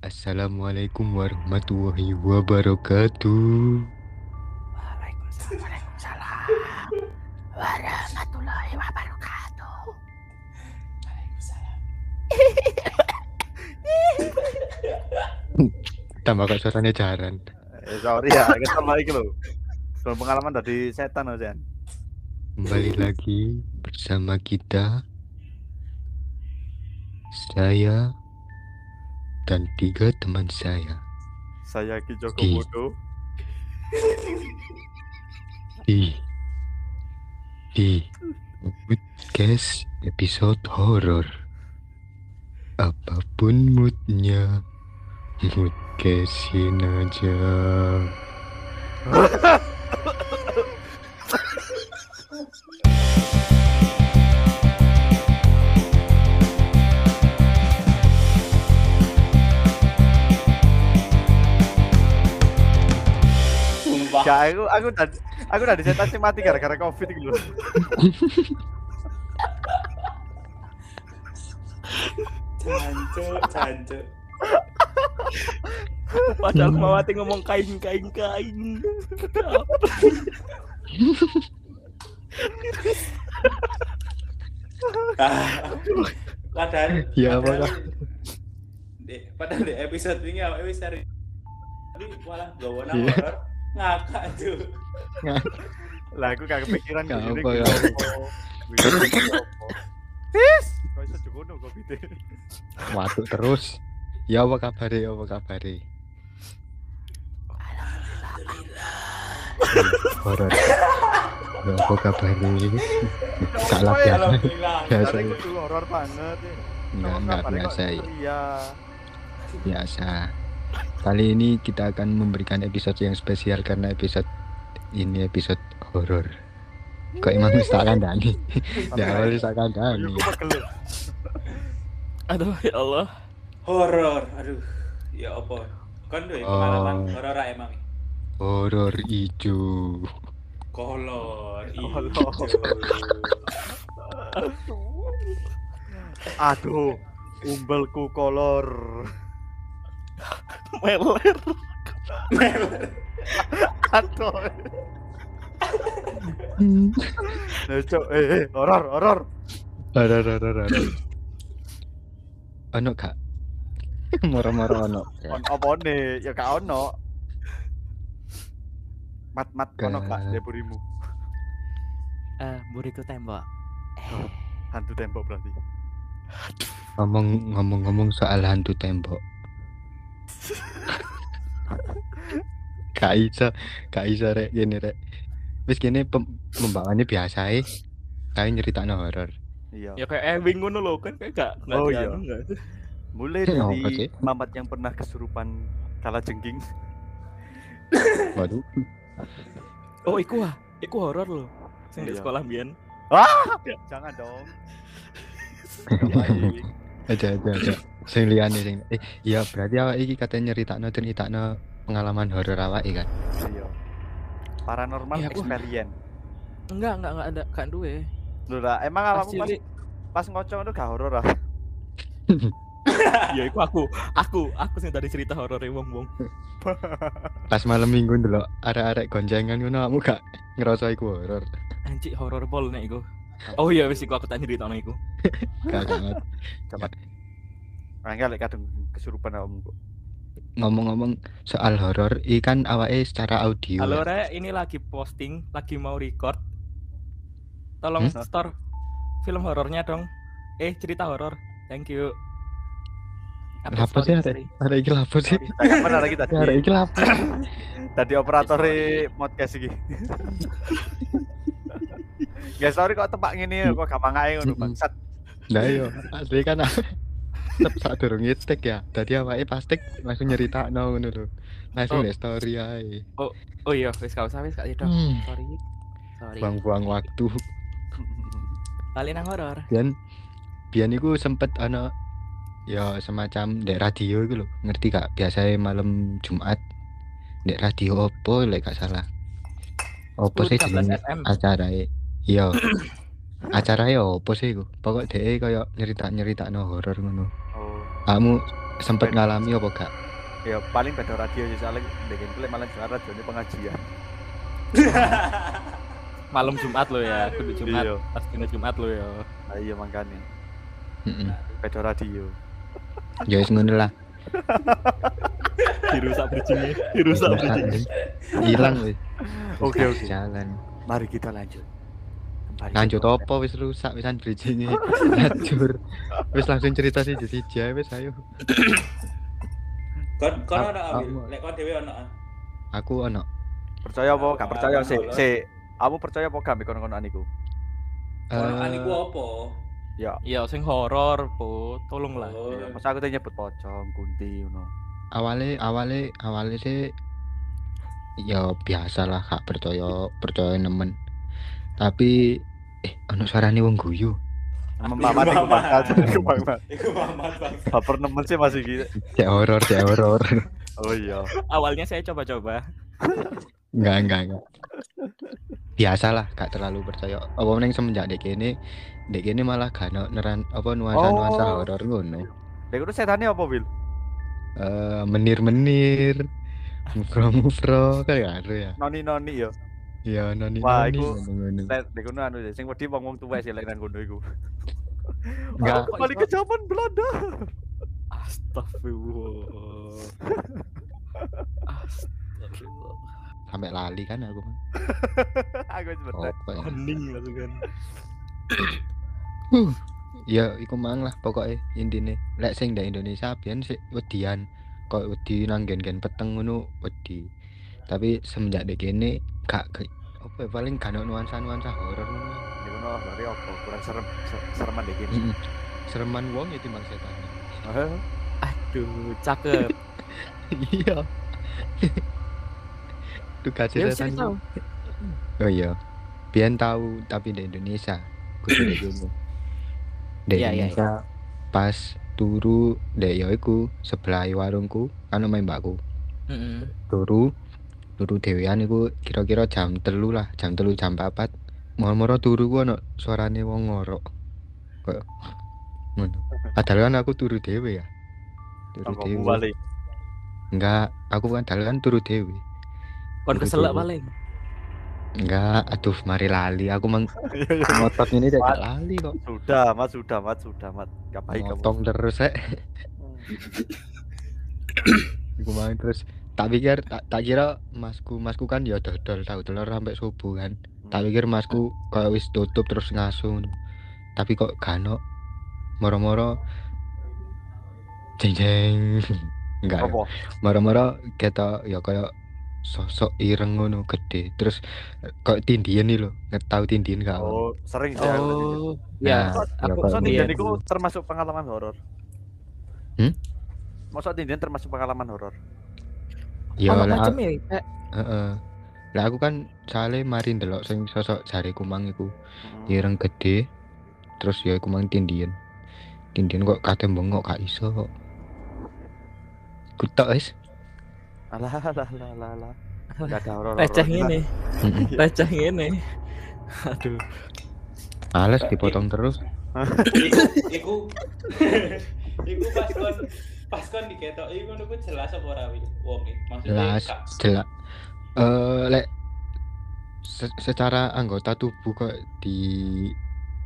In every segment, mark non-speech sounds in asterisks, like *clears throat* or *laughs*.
Assalamualaikum warahmatullahi wabarakatuh. Waalaikumsalam. Waalaikumsalam. Warahmatullahi wabarakatuh. Tambah kok suaranya jaran. Eh, sorry ya, kita lagi lho. Soal pengalaman dari setan loh, Jan. Kembali lagi bersama kita saya dan tiga teman saya Saya Ki Joko Di- Bodo. di di podcast episode horor. Apa pun moodnya, mood casein aja. *laughs* Gak, aku aku tadi aku tadi setan sing mati gara-gara Covid iki lho. Cancuk, cancuk. Padahal Mawati ngomong kain kain kain. Ah, Padahal Ya, padahal- Padahal di episode ini apa episode ini malah gawa nama Iya. horor ngakak tuh. Lah aku gak kepikiran Gak apa, apa. Wis, kok iso jogono Covid. Waduh terus. Ya apa kabar ya apa kabar Horor. Ya apa kabar Salah ya? biasa. Alhamdulillah. Horor banget. ya. Enggak, enggak biasa ya. Iya. Biasa. Kali ini kita akan memberikan episode yang spesial karena episode ini episode horor. Kok emang wis tak kandani? Ya awal Ayo kandani. Aduh ya Allah. Horor. Aduh. Ya apa? Kan tuh pengalaman Oh. horor emang. Horor ijo. Kolor. Aduh, umbelku kolor. Meler. Aduh. Nah, Cok, eh, eh, horor, horor. Horor horor horor. Ono gak? Moro-moro ono. On apa nih? Ya gak ono. Mat mat ono Gak. gak dia burimu? Eh, buriku tembok. Hantu tembok berarti. Ngomong ngomong-ngomong soal hantu tembok. *laughs* Gak iso, gak iso rek gini rek. Wis gini pem pembawaannya biasa eh. Kayak nyeritakno horor. Iya. Ya kayak Ewing ngono lho kan kayak gak nggak Oh, iya. Mulai Ya, apa dari? Mamat yang pernah kesurupan kala jengking. *laughs* Waduh. Oh iku ah, iku horor lho. Sing di Iya. sekolah biyen. Jangan dong. *laughs* Aja aja aja. Sing liyane sing eh iya berarti awak iki katanya nyeritakno nyeritakno pengalaman horor awake kan. Iya. Paranormal aku- experience. Enggak, enggak enggak ada kan duwe. Lho lah, emang Pas awakmu pas, pas ngocong itu gak horor ah? *laughs* Ya iku aku, aku, aku sing tadi cerita horor wong-wong. *laughs* Pas malam minggu ndelok arek-arek goncengan ngono kamu gak ngerasa iku horor. Anjir horor pol nek iku. Oh iya wis iku aku tak nyeritakno iku. *laughs* Gak banget. Enggak lek kadang kesurupan awakmu kok. Ngomong-ngomong soal horor, ikan awake secara audio. Halo ya? Re, ini lagi posting, lagi mau record. Tolong Hmm? store film horornya dong. Eh, cerita horor. Thank you. Apa sih story. Arek iki lapo sih? Benar lagi tadi. Arek iki lapo? *coughs* Tadi operator podcast iki. Guys, *laughs* sorry kok tepak ngene kok gampang ae ngono bangsat. Lah iya, asli kan tetep sak durung ngetek ya. Tadi awake pas tek langsung nyeritakno ngono lho. Langsung Oh. story ae. Oh iya, wis gak usah wis gak itu. Hmm. Sorry. Sorry. Buang-buang waktu. *laughs* Balik nang horor. Bian bian iku sempet ana ya semacam dek radio iku lho. Ngerti gak? Biasanya malam Jumat dek radio opo lek gak salah. Opo sih 13 jenenge acarae? Iya. *coughs* acaranya opo sih iku? Pokok dhek kaya nyerita-nyeritakno horor ngono. Kamu sempet ngalami apa gak? Ya paling beda radio sih soalnya dengan kulit malah juara radio pengajian. Malam Jumat *laughs* lo ya, kudu Jumat. Iya. Pas dina Jumat lo ya. Nah, iya makanya Heeh. beda radio. Ya wis ngono lah. Dirusak bridgingnya, dirusak bridgingnya. Hilang wis. Oke, oke. Jalan. Mari kita lanjut. Lanjut apa wis rusak wisan bridgingnya. Hancur. *laughs* Wis langsung cerita sih jadi aja wis ayo. *coughs* Kon kon Aku- aku- Lek kon dhewe ono. ah. Aku ono Percaya apa? Gak percaya Pengalaman sih. bolos. Si, kamu percaya apa gak kono kono aniku? Eh, aniku apa? Ya. Ya sing horor, Po. Tolonglah. Oh. Masa aku tuh nyebut pocong, kunti, ngono. awalnya awalnya awalnya sih ya biasa lah kak percaya percaya nemen tapi eh ono suarane wong guyu Mamat iku bakal iku Mamat. Iku Mamat bang. Baper nemen sih masih gitu. cek horor cek horor Oh iya. Awalnya saya coba-coba. enggak enggak enggak biasa lah gak terlalu percaya apa meneng semenjak dek ini dek ini malah gak neran apa nuansa nuansa Oh. horor ngono Lek itu setannya apa, Wil? Eh, menir menir mufro mufro kan gak ada ya Noni-noni ya. Ya noni Wah, noni iku- ngono Lek lek kono anu sing wedi wong-wong tuwa sih lek nang kono iku. Enggak. Kembali ke zaman Belanda. Astagfirullah. Astagfirullah. sampai lali kan aku. *laughs* Aku wis oh, Hening langsung kan. Huh. Ya iku mang lah pokoknya intine. Lek sing ndek Indonesia biyen sik wedian kok wedi nang gen-gen peteng ngono wedi. Tapi semenjak dek kene gak ke- apa ya, paling gak ono nuansa-nuansa horor ngono. Di kono dari apa? Kurang serem se- sereman deh gini. Heeh. Sereman wong ya timbang setan. Aduh, cakep. *laughs* Iya. *laughs* Tuh kasih Ya setan. Oh iya. Biyen tahu tapi di Indonesia. Kudu di *clears throat* kono. Di Iya, iya, Indonesia pas turu dek ya iku sebelah warungku anu main mbakku. Heeh. turu turu dhewean iku kira-kira jam telu lah jam telu jam papat. Moro-moro turu ku ono suarane wong ngorok. Ngono? Padahal kan aku turu dhewe ya. Turu dhewe. balik? enggak aku kan padahal kan turu dhewe. Kon keselak paling. enggak aduh mari lali. Aku mang *laughs* ngotot ini tidak Mat. lali kok. Sudah, Mat, sudah, Mat, sudah, Mat. Gak baik kamu. motong terus eh. Iku mang terus tak pikir tak, tak kira masku masku kan ya dodol tahu telur sampai subuh kan tak pikir masku kayak wis tutup terus ngasuh tapi kok gano moro-moro jeng jeng *laughs* enggak Apa? moro-moro kita ya kayak sosok ireng ngono gede terus kok tindian nih lo nggak tahu tindian gak Oh, sering sih. Oh, Nah, ya. ya Aku Masa iya. Tindian itu termasuk pengalaman horor? Hmm? Masa Tindian termasuk pengalaman horor? Ya Ono lah macem ya. Kak. heeh. lah aku kan soalnya mari ndelok sing sosok jari kumang iku Hmm. ireng gede terus ya iku mang tindian tindian kok kate bengok gak iso kok kutok wis Alah, alah, alah, alah, alah. Receh ngene, Heeh. receh *laughs* ngene. Aduh. Males dipotong terus. *laughs* Iku iku iku pas kon pas kon diketoki ngono ku jelas apa ora wong e. Maksudnya Jelas. gak Jelak. Eh lek se- secara anggota tubuh kok di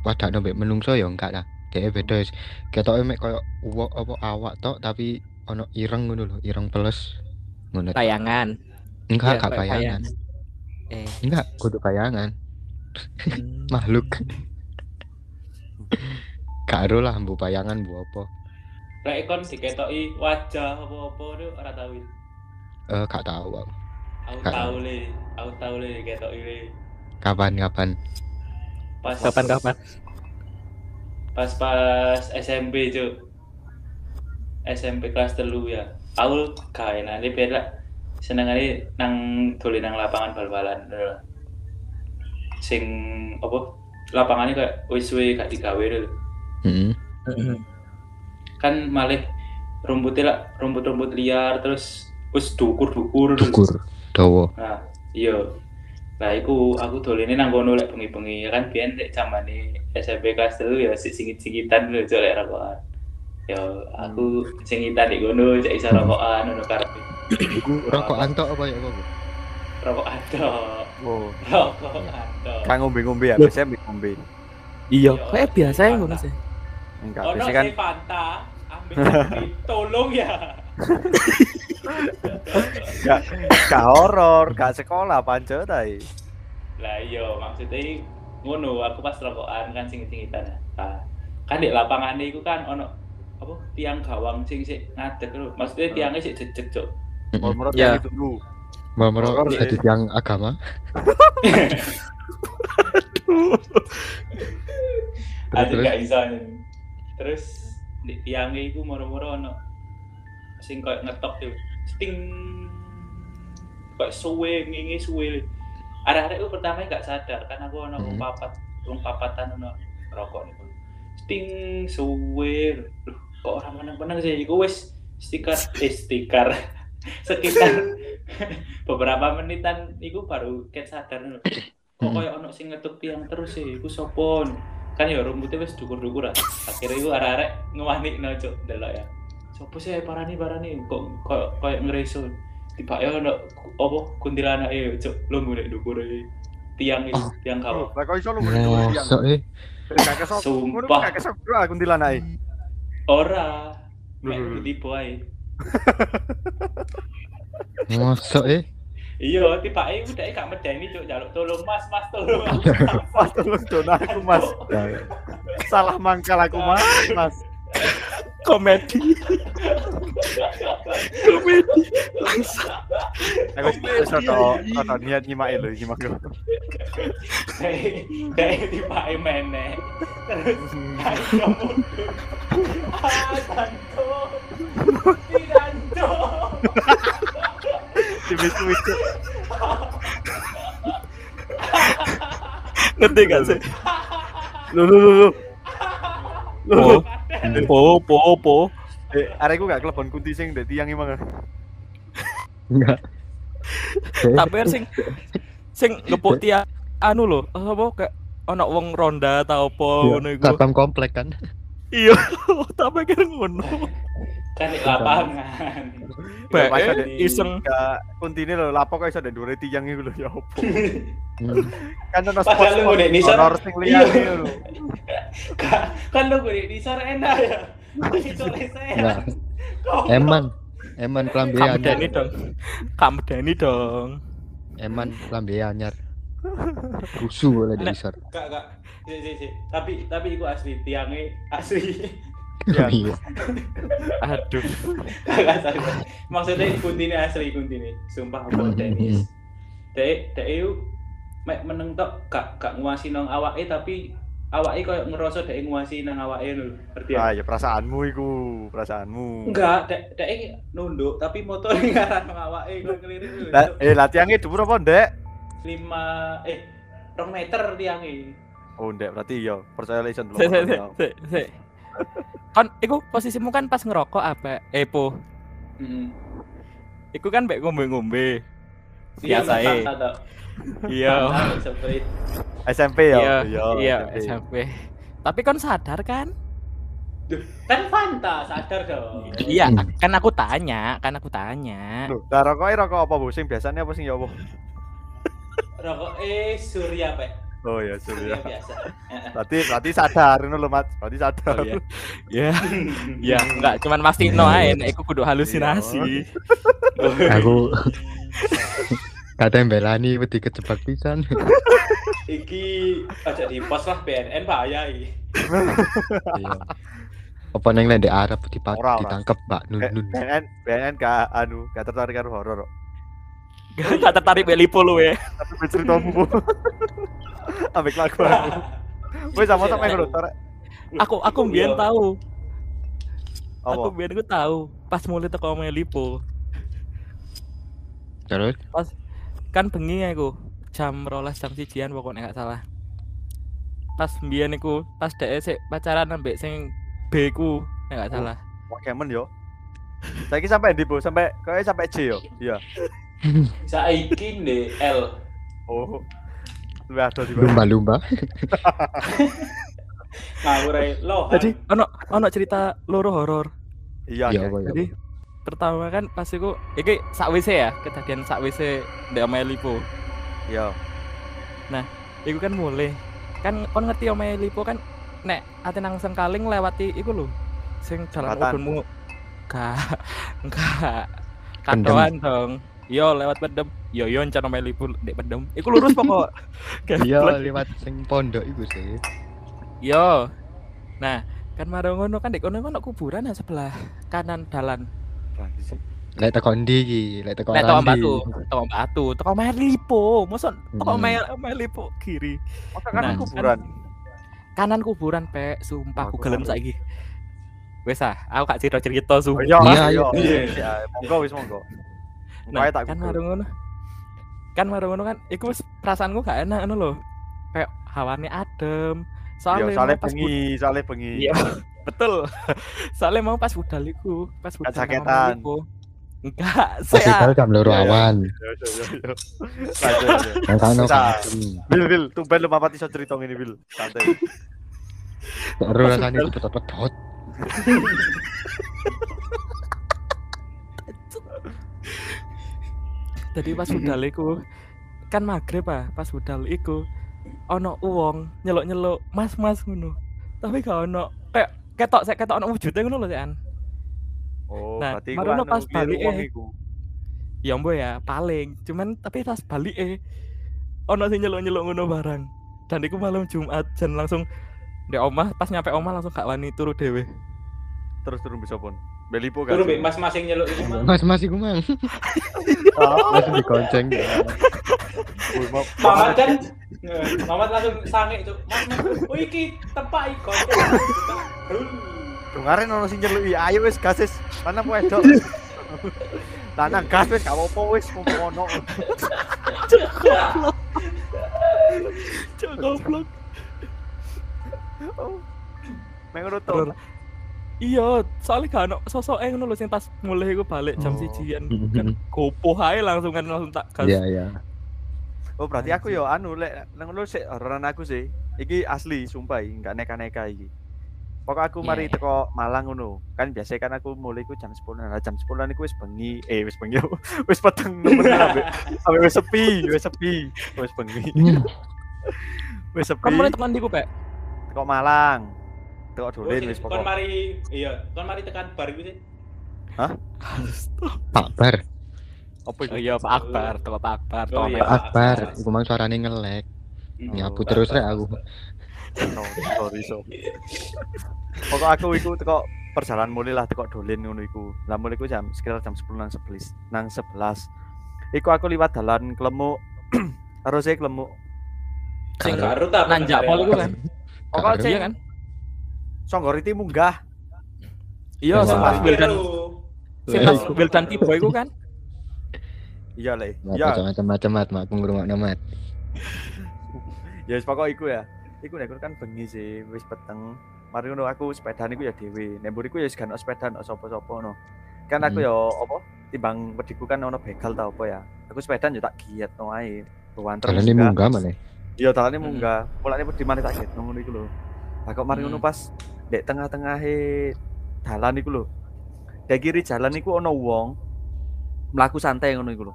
wadah mbek menungso ya enggak lah. Dia beda wis. Ketoke mek koyo uwok apa awak tok tapi ono ireng ngono lho, ireng peles. Ngono. Tayangan. Enggak, Iya, gak kayak bayangan. Eh. Enggak, kudu bayangan. hmm. *laughs* Makhluk. Gak ero lah mbu bayangan mbu apa. Lek kon diketoki wajah apa-apa itu ora tau. Eh gak tahu aku. Aku Gak tau le, aku tau le diketoki le. Kapan-kapan. Pas Kapan-kapan. pas pas SMP cuk SMP kelas telu ya aku gak enak ini beda seneng aja nang dolen nang lapangan bal-balan sing apa lapangannya kayak wis gak digawe lho. Heeh. Heeh. Kan malah rumputnya lah rumput-rumput liar terus wis dukur-dukur. Dukur, dawa. nah iya lah iku aku dolene nang kono lek bengi-bengi kan biyen lek zamane SMP kelas telu ya sik singit-singitan lho cuk lek rokokan Yo, aku sing kita di gono cek iso rokokan ngono karepe. Iku rokok antok apa ya apa? Rokok adok. Oh, Rokok adok. kan ngombe-ngombe ya, biasanya ambil ngombe. Iya, kayak biasa ya ngono sih. Enggak, biasanya kan sing Fanta, *laughs* tolong ya. gak gak horor, gak sekolah pancet ae. Lah iya, maksudnya ngono, aku pas rokokan kan sing-singitan. Nah, kan di lapangan iku kan ono apa tiang gawang sing sik ngadeg lho. Maksudnya tiangnya sik jejeg, Cuk. Menurut Ya. itu dulu. Horor, jadi ya. tiang agama. *laughs* Ada Terus, gak iso nih. Terus di tiangnya iku moro-moro ono sing koyo ngetok tuh. Sting koyo suwe ngingi suwe. Arek-arek ku pertama gak sadar kan aku ono wong Hmm. papat, wong papatan ono rokok niku. Sting suwe. Loh, kok ora meneng-meneng sih iku wis stiker eh stiker *laughs* sekitar *laughs* beberapa menitan iku baru ket sadar. Kok Hmm. koyo ono sing ngetuk tiang terus sih, iku sopon. Kan ya rumputnya wis dukur-dukur ah. Akhirnya iku arek-arek ngewani no cuk delok ya. Sopo sih parani parani kok koyo koyo ngreso. Tiba ya ono apa kuntilanak e cuk lungguh nek dukur tiang itu, tiang kawah. Lah kok iso eh. Gak kesok. Ngono Sumpah. kesok bro kuntilanak. Ora. Mek tipu ae. Mosok eh. Iya, tiba ae udah gak medeni cuk jaluk tolong Mas, Mas tolong. *laughs* Mas. Tolong dona aku Mas. Salah mangkal aku Mas. Mas. Komedi. Komedi. Aku wis rada rada niat nyimake lho nyimak lho. Kayak tiba ae meneh. Terus *laughs* mundur. Ah. Danto. Tiba-tiba cuk. *laughs* Ngerti gak sih? Lho lho lho lho. Lho. Po, po, po. Eh, arekku gak kelebon kunti sing ndek tiang emang. Enggak. Tapi kan sing sing ngepuk tiang anu lho, apa kayak ono wong ronda ta apa ngono iku. Satpam komplek kan. Iya, *laughs* tapi kan ngono. Kan di lapangan. *laughs* Bae, eh, ada iseng. Gak kuntine lho lapo kok iso ndek dhuwure tiang iku lho ya opo. *laughs* Kan ono spot-spot ndek nisor. horor sing liyane Iya. lho. *laughs* Ka- kan lu gue di sore enak ya. Enggak. Eman. Eman klambi Kamu Dani anyar. dong. Kamu Dani dong. Eman klambi anyar. Rusuh oleh Nek- disor. Kak, kak. Si, si, si. Tapi tapi itu asli tiangnya asli. Iya. Iya. Aduh. Maksudnya kuntine asli kuntine. Sumpah Hmm, aku hmm, tenis. hmm. Dek dek itu mek meneng tok gak gak nguasi nang awake tapi awake koyo ngerasa dek nguasi nang awake lho. Ngerti ya? Ah ya perasaanmu iku, perasaanmu. Enggak, dek dek nunduk tapi motor *laughs* ngaran nang awake koyo keliru lho. Lah, eh latihannya dhuwur apa ndek? 5 eh 2 meter tiange. Oh ndek berarti ya percaya lah *laughs* isen Kan iku posisimu kan pas ngerokok apa? Epo. Heeh. Iku kan mbek ngombe-ngombe. Iya, Biasa e. Iya. *laughs* SMP Iya, ya. iya, SMP. Tapi kan sadar kan? kan Fanta sadar dong. Iya, Hmm. kan aku tanya, kan aku tanya. Loh, rokoknya rokok apa bu? Sing biasanya apa sing ya apa? Rokok eh Surya, Pak. Oh ya sudah. biasa. *laughs* Berarti berarti sadar ngono lho, Mat. Berarti sadar. Oh, iya. Ya, *laughs* ya, enggak cuman pasti no ae, nek iku kudu halusinasi. *laughs* Aku kata yang belani wedi kejebak pisan. Iki aja di pos lah BNN bahaya iki. Iya. Apa neng lek di Arab dipa- Ora, ora. ditangkep Mbak Nun Eh, Nun. BNN BNN gak anu, gak tertarik karo horor. kok. *laughs* Gak tertarik mbek lipo lu ya. Tapi ben ceritamu. Bu. *laughs* Ambek lagu aku. Sama sampe ngono tor. Aku aku Iya. tahu. Apa? Aku mbiyen ku tahu pas mulai teko omahe lipo. Terus Kan bengi aku jam rolas jam sijian pokoknya gak salah. Pas mbiyen iku pas dhek sik pacaran ambek sing B ku nek gak Oh. salah. Wah, kemen yo. Saiki sampai ndi, Bu? Sampai kayak sampai C yo. Iya. *laughs* Saiki ndek L. Oh. Lu ada di lumba-lumba. *laughs* ngawur ae loh Jadi ono ono cerita loro horor. Iya, Iya iya. ya? Jadi pertama kan pas iku iki sak WC ya, kejadian sak WC ndek omahe Lipo. Iya. Iku kan mulai. Kan kon ngerti omahe Lipo kan nek ate nang Sengkaling lewati iku lho. Sing jalan udunmu. Enggak. *laughs* Enggak. Katoan dong. Yo lewat pedem. Yo yo encan omahe Lipo ndek pedem. Iku lurus pokok. *laughs* Iya Gablek. lewat sing pondok iku sih. Yo. Nah, kan marang ngono kan dek kono ono kuburan ya sebelah kanan dalan. Lek teko ndi iki? Lek teko batu, toko batu, toko omahe Lipo. Mosok toko Hmm. omahe omahe Lipo kiri. Masa kan Nah, kuburan. Kanan kuburan, Pek. Sumpah Aku gelem saiki. Wes ah, aku gak cerita cerita sumpah. Iya, Iya, iya, iya. iya. iya. Monggo wis monggo. Nah, tak kan marung ngono. Kan marung ngono kan iku wis perasaanku gak enak ngono lho. Kayak hawane adem. Iya, Soalnya *laughs* *laughs* soalnya mau pas bud- bengi, soalnya bengi. Iya, betul. Soalnya mau pas budal iku, pas budal nang jaketan. Enggak, saya itu jam loro Iya, iya. awan. *laughs* Iya, iya, iya, iya. Yang kan. Bil, Bil, tumben lu papat iso cerita ngene, Bil. Santai. Seru rasane pedot-pedot. Tadi pas *clears throat* budal iku kan maghrib ah, pas budal iku ono uwong nyeluk-nyeluk mas-mas ngono. Tapi gak ono kayak ketok saya ketok ono wujudnya ngono lho Sean. Oh, Nah, berarti marono anu, pas balik, eh. Ya mbo ya, paling. Cuman tapi pas balik eh ono sing nyeluk-nyeluk ngono barang. Dan iku malam Jumat dan langsung di omah pas nyampe omah langsung gak wani turu dhewe. Terus turun bisa pun. Belipo kan. Turun Mbak, mas masing nyeluk iku mang. Mas mas iku mang. Langsung dikonceng. Mau- Mamat kan eh, Mamat langsung sange itu. Mas, mas, oh iki tepak iki kok. Kemarin ono sing nyeluki, ayo wis gas wis. Mana wedok. Lanang gas wis gak apa-apa wis mumpung ono. Cok goblok. Mek ngono to. Terus- Iya, soalnya gak ono sosok ngono lho sing pas mulai iku balik jam Oh. sijian *laughs* kan gopoh ae langsung kan langsung tak gas. Iya iya. Oh, berarti aku yo anu lek nang ngono sik aku sih. Iki asli sumpah enggak neka-neka iki. Pokok aku mari Iya. teko Malang ngono. Kan biasa kan aku mulai ku jam 10. Nah, jam 10 iku wis bengi, eh wis bengi. *laughs* wis peteng nemen ambek wis sepi, wis sepi. Wis bengi. *laughs* Wis sepi. Kan mulai tekan diku, Pek. Teko Malang. Teko Oh, dolen sik, wis Kon pokok. mari iya, kon mari tekan bar iku sih. Pak Bar. Apa Oh iku? iya, Pak Akbar, teko Pak Akbar, Oh, iya. Pak Akbar. Iku mang suarane ngelek. Hmm. Nyapu Oh, terus rek aku. Sorry, sorry. Pokok aku iku teko perjalanan mulai lah teko dolen ngono iku. Lah mulai iku jam sekitar jam 10 nang 11. Nang 11. Iku aku liwat dalan Klemuk. *clears throat* Terus e Klemuk. Sing. Baru tak nanjak pol iku kan. Pokok Karo. sing Iya kan? Songgoriti munggah. Iya, sing pas Wildan, sing pas. Wildan tiba iku kan. Iya le. Iya. macam-macam mat mak aku ngrungokno mat. *laughs* Ya wis pokok iku ya. Iku nek kan bengi sih wis peteng. Mari ngono aku sepedaan iku ya dhewe. Nek mburi iku ya wis gak ono sepeda ono sapa-sapa no. Kan aku Hmm. ya apa timbang wediku kan ono begal ta apa ya. Aku sepedaan ya tak giat no ae. Bawan terus. Dalane munggah malah. Iya dalane Hmm. munggah. Mulane wedi mana tak giat ngono iku lho. Lah kok mari ngono Hmm. pas dek tengah-tengahe dalan iku lho. Dek kiri jalan iku ono wong mlaku santai ngono iku lho.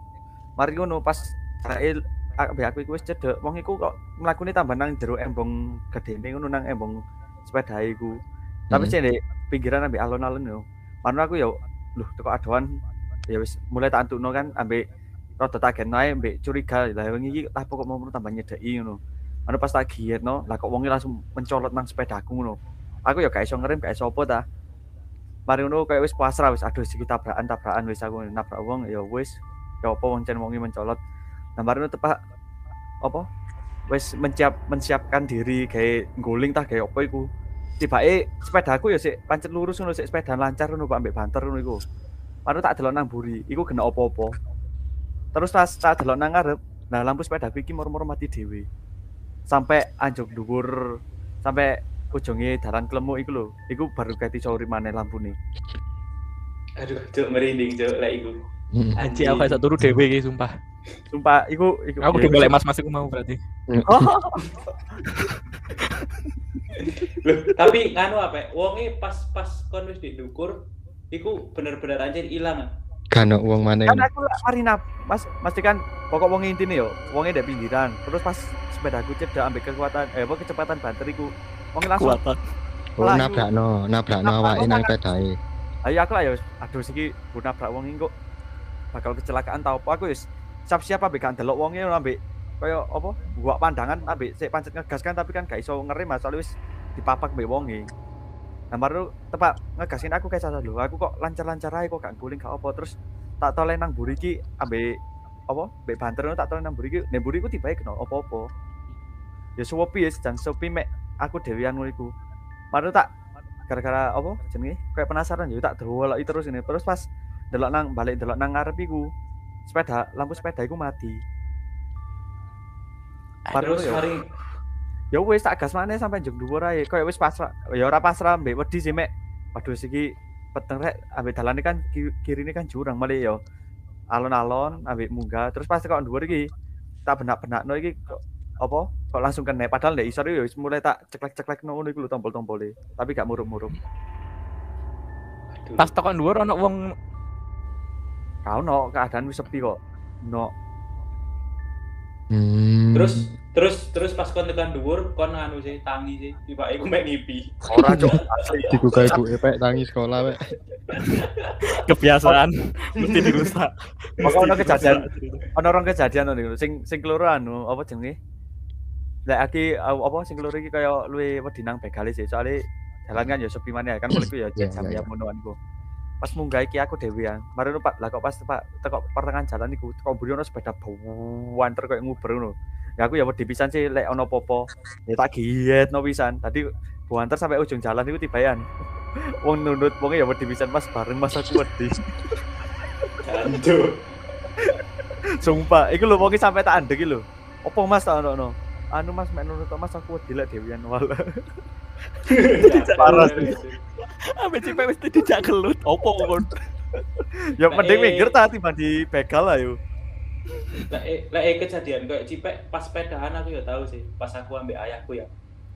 Mari ngono pas Rael ambek aku iku wis cedek. Wong iku kok mlakune tambah nang jero embong gedene ngono nang embong sepeda iku. Tapi Hmm. sih pinggiran ambek alon-alon yo. Manu aku yo lho teko adoan ya wis mulai tak antukno kan ambek rada tak ae ambek curiga lah wong iki apa kok mau tambah nyedeki ngono. Anu pas tak gietno, lah kok wonge langsung mencolot nang sepedaku ngono. Aku ya gak iso ngerem, gak iso apa ta. Mari ngono kayak wis pasrah wis aduh iki tabrakan-tabrakan wis aku nabrak wong ya wis ya apa wong cen wonge mencolot. Nah mari ngono tepak apa wis mensiap mensiapkan diri kayak guling tah kayak apa iku. Tibake sepedaku ya sik pancet lurus ngono sik sepeda lancar ngono Pak ambek banter ngono iku. Mari tak delok nang buri, iku kena apa-apa. Terus pas tak delok nang ngarep, nah lampu sepedaku iki moro-moro mati dhewe. Sampai anjuk dhuwur sampai ujungnya dalan kelemuk iku lho. Iku baru ganti sore maneh lampune. Aduh, cuk merinding cuk lek iku. Hmm. Anjir, aku gak turu dhewe iki sumpah. Sumpah iku iku Aku ya, digolek mas-mas iku mau berarti. *laughs* Loh, tapi nganu apa? Wonge pas pas kon wis didukur iku bener-bener anjir ilang. ah. Kan uang mana kan yang aku lah mari nap mas mesti kan pokok wong intine yo wongnya di pinggiran terus pas sepedaku cedak ambil kekuatan eh apa kecepatan bateriku wongnya langsung Kuatan. oh, nabrakno nabrakno Nabrak awake wong nang kan. pedae. ayo aku lah yo aduh siki nabrak wong iki kok bakal kecelakaan tau apa aku wis siap-siap ambek gak delok wonge ambek kaya apa buat pandangan ambek sik pancet ngegas kan tapi kan gak iso ngerem masalah wis dipapak mbek wonge nah baru tepak ngegasin aku kayak salah lho. Aku kok lancar-lancar ae kok gak guling gak apa. Terus tak toleh nang mburi iki ambek apa mbek banter tak toleh nang mburi iki. Nek mburi iku tibae kena apa-apa. Ya suwepi ya jan suwepi mek aku dhewean ngono iku. Baru tak gara-gara apa jenenge? Kayak penasaran ya tak delok terus ini. Terus pas delok nang balik delok nang ngarep iku sepeda lampu sepeda iku mati. Baru Terus ya. mari ya wis tak gas maneh sampai jeng dhuwur ae. Koyo wis pasrah ya ora pasrah mbek wedi sih mek. Waduh siki peteng rek ambek dalane kan ki- kiri ini kan jurang malah ya alon-alon ambek munggah. Terus pas kok dhuwur iki tak benak-benakno iki kok apa kok langsung kena padahal ndek isor ya wis mulai tak ceklek-ceklek ngono iku lho tombol-tombole tapi gak murup-murup Aduh. Pas tekan dhuwur ana wong kau no keadaan wis sepi kok no Hmm. Terus terus terus pas kon tekan dhuwur kon anu sih tangi sih tiba iku mek ngipi. ora cok *laughs* asli dibuka ibu epek tangi sekolah wek. kebiasaan mesti dirusak. Pokoknya ono kejadian. ana orang kejadian ngono sing sing keloro anu apa jenenge lek aki apa sing keloro iki kaya luwe wedi nang begale sih soalnya jalan kan ya sepi maneh kan mulai ya *coughs* Iya, jam iya, ya iya. monoan iku pas munggah iki aku dhewean mari Pak lah kok pas pak teko pertengahan jalan iku teko mburi ono sepeda banter koyo nguber ngono ya aku ya wedi pisan sih lek ono popo ya tak giet no pisan tadi banter sampai ujung jalan iku tibayan *laughs* wong nundut wonge ya wedi pisan mas bareng mas aku wedi *laughs* Jantung. *laughs* Sumpah, iku lho wong sampe tak andek iki lho. Opo Mas tak ono? Anu Mas mek nurut Mas aku lek dewian wal. Parah sih. Ambek cipek mesti dijak gelut. Opo kon? ya mending eh. minggir ta timbang di begal lah yo. Lah eh lah eh kejadian kayak cipek pas sepedahan aku ya tahu sih. Pas aku ambek ayahku ya.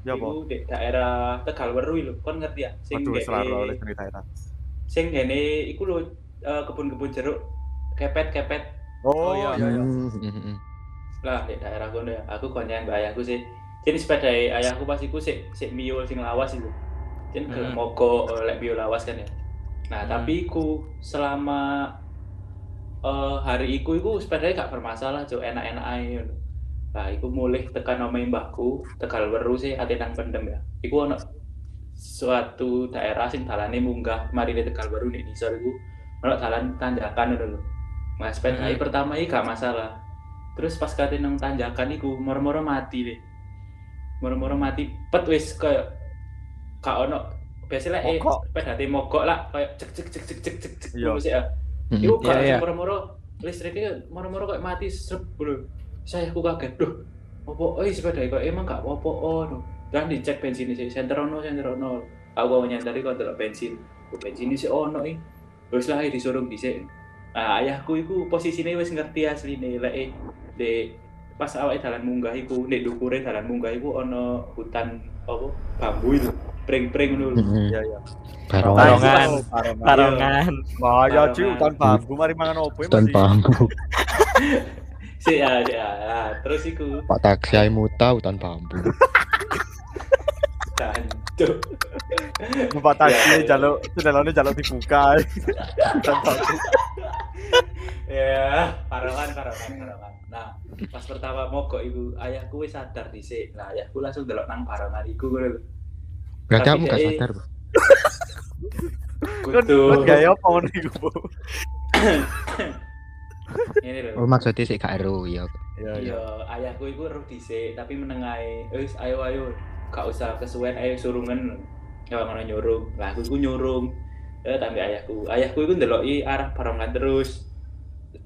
Ya apa? Iku di daerah Tegalweru lho, kon ngerti ya? Sing Waduh selalu oleh cerita eta. sing gene iku lho eh, kebun-kebun jeruk kepet-kepet Oh, iya, iya iya. Lah di daerah kono ya. Aku konyangan mbak ayahku sih. Jadi sepeda ayahku pas iku sik sik mio sing lawas itu. Jadi ke Hmm. mogok eh, lek bio lawas kan ya. Nah, Hmm. tapi iku selama eh, hari iku iku sepedanya gak bermasalah, Cuk, enak-enak ngono. Nah, iku mulai tekan omahe mbahku, Tegal Weru sih ate nang pendem ya. Iku ono suatu daerah sing dalane munggah mari di Tegal Weru nek nisor iku ono dalan tanjakan ngono lho. Nah, sepeda Hmm. pertama iki gak masalah. Terus pas kate nang tanjakan iku moro-moro mati deh. Moro-moro mati pet wis koyo gak ono biasanya eh sepeda te mogok lah kayak cek cek cek cek cek cek cek Iya. sih ya. Hmm. Iku Iya, gak iya. moro-moro listriknya moro-moro kayak mati srep bro. Saya aku kaget, duh. Opo, eh sepeda kok emang gak apa-apa oh. no. Dan dicek bensin sih, senter ono, senter ono. Aku mau nyantari kok delok bensin. Bensin sih ono ih. Wis lah eh, disuruh dhisik. Nah, ayahku iku posisine wis ngerti asline lek de pas awake dalan munggah iku, nek dukure dalan munggah iku ono hutan apa bambu itu. Pring-pring ngono lho. Hmm. Iya iya. Barongan. Barongan. Barongan. Ci, hutan bambu mari mangan opo *laughs* ya, masih. bambu. Si ya, ya. Nah, terus iku Pak taksi ae muta hutan bambu. *laughs* Jancuk. Numpak taksi jaluk jendelane jaluk dibuka. *laughs* Hutan bambu. Ya, parongan. Nah, pas pertama mogok iku ayahku wis sadar dhisik. Nah, ayahku langsung delok nang parongan iku ngono lho. Tapi kamu gak eh, sadar, Bu? Kan Kudu. gaya apa ngono iku, Bu? *coughs* Ini lho. Oh maksudnya sih gak ero ya. Iya Iya, ayahku iku roh dhisik, tapi menengae, wis ayo ayo, gak usah kesuwen ayo surungan. Ya ngono nyurung. Lah aku iku nyurung. Eh tapi ayahku, ayahku iku ndeloki arah parongan terus.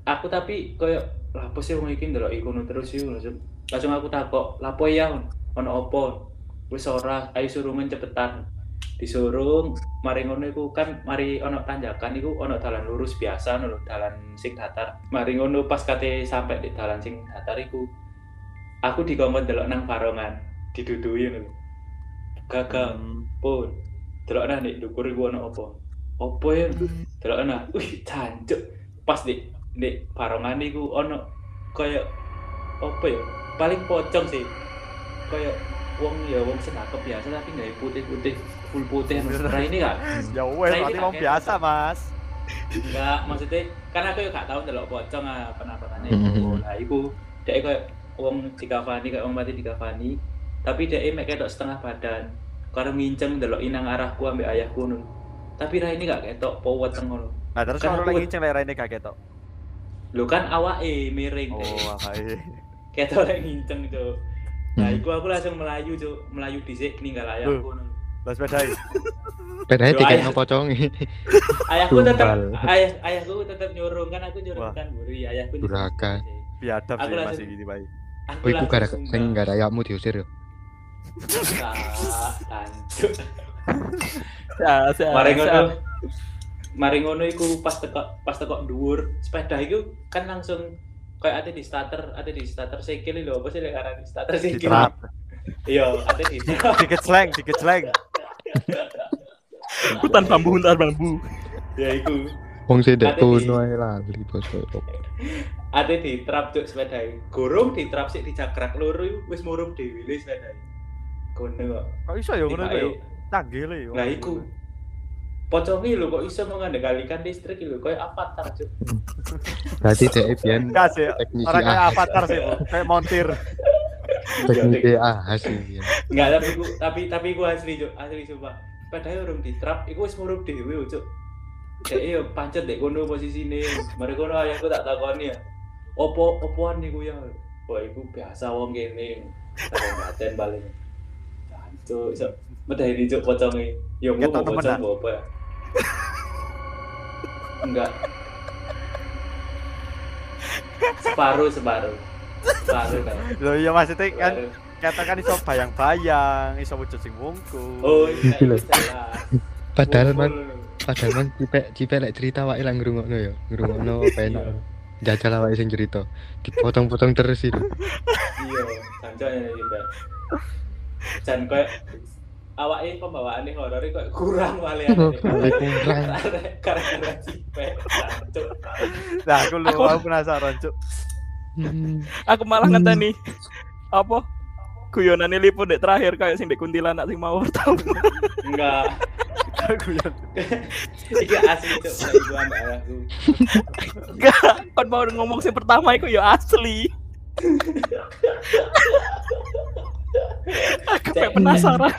Aku tapi koyo lah apa sih wong iki ndeloki kono terus yuk langsung. Langsung aku takok, "Lapo ya? Ono apa?" Wis ora, ayo surungan cepetan. Disurung, mari ngono iku kan mari ono tanjakan iku ono dalan lurus biasa lho, dalan sing datar. Mari ngono pas kate sampai di dalan sing datar iku aku dikongkon delok nang barongan, didudui ngono. gagal Hmm. pun delok nek ndukur iku ono apa apa ya delok nah wih jancuk pas nek nek barongan iku ono kaya apa ya? Paling pocong sih. Kaya wong ya wong senakep biasa tapi nggak putih-putih full putih. *laughs* Nah ini kan Ya wes, Nah, ini berarti wong biasa, Mas. enggak maksudnya karena aku ya gak tau delok pocong ah penampakannya. Mhm. iku nah iku dia kayak wong dikafani kayak wong mati dikafani tapi dia mek ketok setengah badan. Karo nginceng delok inang arahku ambek ayahku nun tapi ra ini gak ketok powet ngono. Nah, terus aku- lagi ceng lek raine gak ketok. Lho kan awake miring Oh, deh. ae. *laughs* ketok lek nginceng cuk nah iku aku langsung melayu cuk melayu dhisik ninggal ayahku Lah sepedai. Pedanya Yo, tiket no pocongi. *laughs* ayahku tetep Tumbal. ayah ayahku tetep nyurung kan aku nyurung Wah. kan buri ayahku. Durhaka. Biadab Aku sih masih gini, Pak. aku Oh, iku gara sing gara ayakmu diusir yo. *laughs* Ya, ya, Mari ngono. Mari ngono iku pas tekok pas tekok dhuwur, sepeda iku kan langsung kayak ate di starter, ate di starter sikil lho, apa sih lek aran starter sikil? Diterap. Iya, ate di *laughs* Dikecleng, dikecleng. Hutan bambu, hutan bambu. ya iku. Wong sing di- kono ae lali bosku. Ate di trap cuk sepeda iku. Gorong di trap sik dicakrak loro iku wis murup dhewe le sepeda iku. Kono kok. Kok iso ya ngono iku ya? Tibake- Canggih le. Lah iku. Pocongnya lho kok iso mengandalkan listrik lho, kayak avatar cuk. Berarti Enggak sih. teknisi Orang kayak avatar sih, Bu. Kayak montir. teknisi ahas sih biyen. Enggak, tapi ku tapi tapi ku asli, Cuk. Asli sumpah. Sepedanya urung di trap, iku wis murup dhewe, Cuk. Dek yo pancet dek kono posisine. Mari kono ayahku tak takoni ya. Opo opoan niku ya? Wah, iku biasa wong kene. Ngaten balik. Cuk, iso medeni cuk poconge. Yo mau pocong apa ya? Enggak. Separuh, separuh. Separuh kan. Loh iya maksudnya kan katakan iso bayang-bayang, iso wujud sing wungkul. Oh, iya, iya. Padahal man padahal man cipe cipe lek cerita wae lah ngrungokno yo. Ngrungokno penak. Jajal awake sing cerita. Dipotong-potong terus itu. iya jancane iki Mbak jan koyo awake pembawaane horor iki koyo kurang wale *laughs* kurang. karena cipek jancuk Nah, aku lu Aku- aku penasaran, Cuk. Hmm. Aku malah ngenteni apa? Guyonane lipo dek terakhir kayak sing dek kuntilanak sing mau tahu. enggak *laughs* Aku ya. iki asli cuk ayahku Enggak, kon mau ngomong sing pertama iku ya asli. *laughs* Aku kayak penasaran.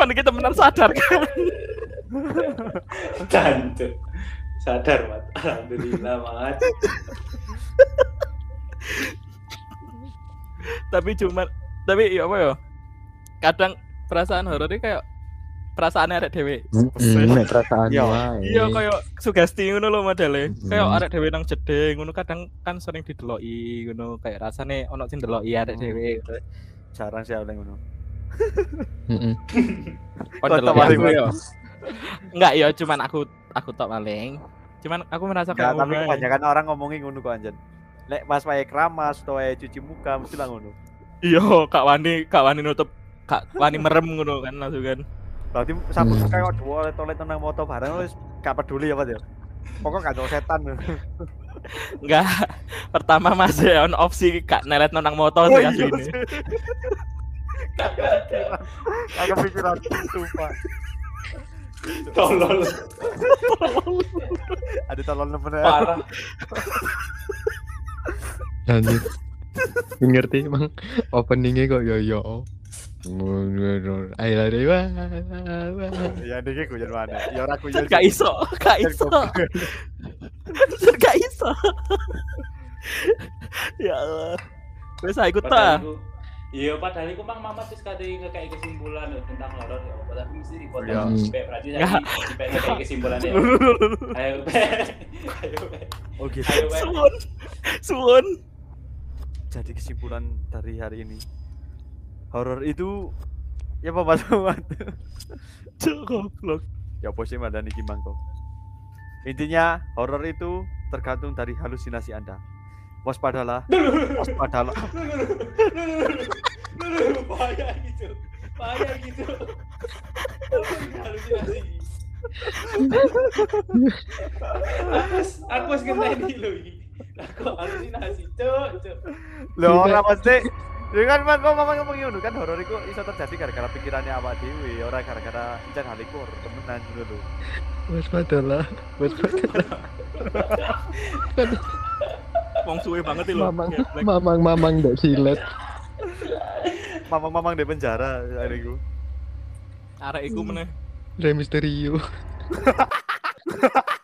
Kon iki temenan sadar kan? *laughs* jancuk sadar mat alhamdulillah mat tapi cuma tapi ya apa ya? Kadang perasaan horor ini kayak perasaan arek dhewe. Perasaan Iya. wae. Iya kayak sugesti ngono lho modele. Kayak Hmm. arek dhewe nang jeding ngono kadang kan sering dideloki ngono kayak rasane ono sing deloki arek Hmm. dhewe. Jarang sih oleh ngono. Heeh. *laughs* Deloki paling ya. Enggak ya cuman aku aku tok paling. Cuman aku merasa kayak tapi kebanyakan orang ngomongin ngono kok anjen. Lek pas wae keramas atau wae cuci muka mesti lah ngono. Iya, Kak Wani, Kak Wani nutup Kak Wani merem ngono kan langsung kan. Berarti sampe Hmm. kayak dua oleh toilet nang motor bareng wis gak peduli apa ya. Pokoknya gak setan. Enggak. Pertama masih on opsi Kak nelet nang motor Oh, sih iya asline. sih. Aku pikiran sumpah. tolol Ada tolong nemen parah Lanjut. ngerti emang openingnya kok yo yo. Ayo lah deh wah. Ya ini gue jadi mana? Ya ora aku Jan gak iso, gak iso. Jan gak iso. ya Allah. Wes aku ta. Iya, padahal iku mang Mamat wis kate ngekei kesimpulan tentang horor ya apa tapi mesti dipotong. Sampai berarti tadi sampai ngekei kesimpulannya. ya. Ayo, Pe. Ayo, Pe. Oh gitu. Ayo. Suwun. Suwun. Jadi kesimpulan dari hari ini horor itu ya apa mas Muhammad? *laughs* Cuk goblok. ya apa sih madani kimangko intinya horor itu tergantung dari halusinasi anda waspadalah waspadalah Bahaya gitu. Payah gitu. Aku aku harus ngenteni lho iki. Aku halusinasi, cuk, cuk. Loh, Tidak. ora mesti Ya kan Mas, kok ngomong ngomong ngono kan horor iku iso terjadi gara-gara pikirannya awak dhewe, ora gara-gara encen hal iku horor temenan ngono lho. Waspadalah, waspadalah. *laughs* Wong suwe banget lho. Mamang, Geblek. mamang, mamang ndak silet. Mamang-mamang di penjara hari iku. Arek iku meneh. Rey Mysterio. *laughs*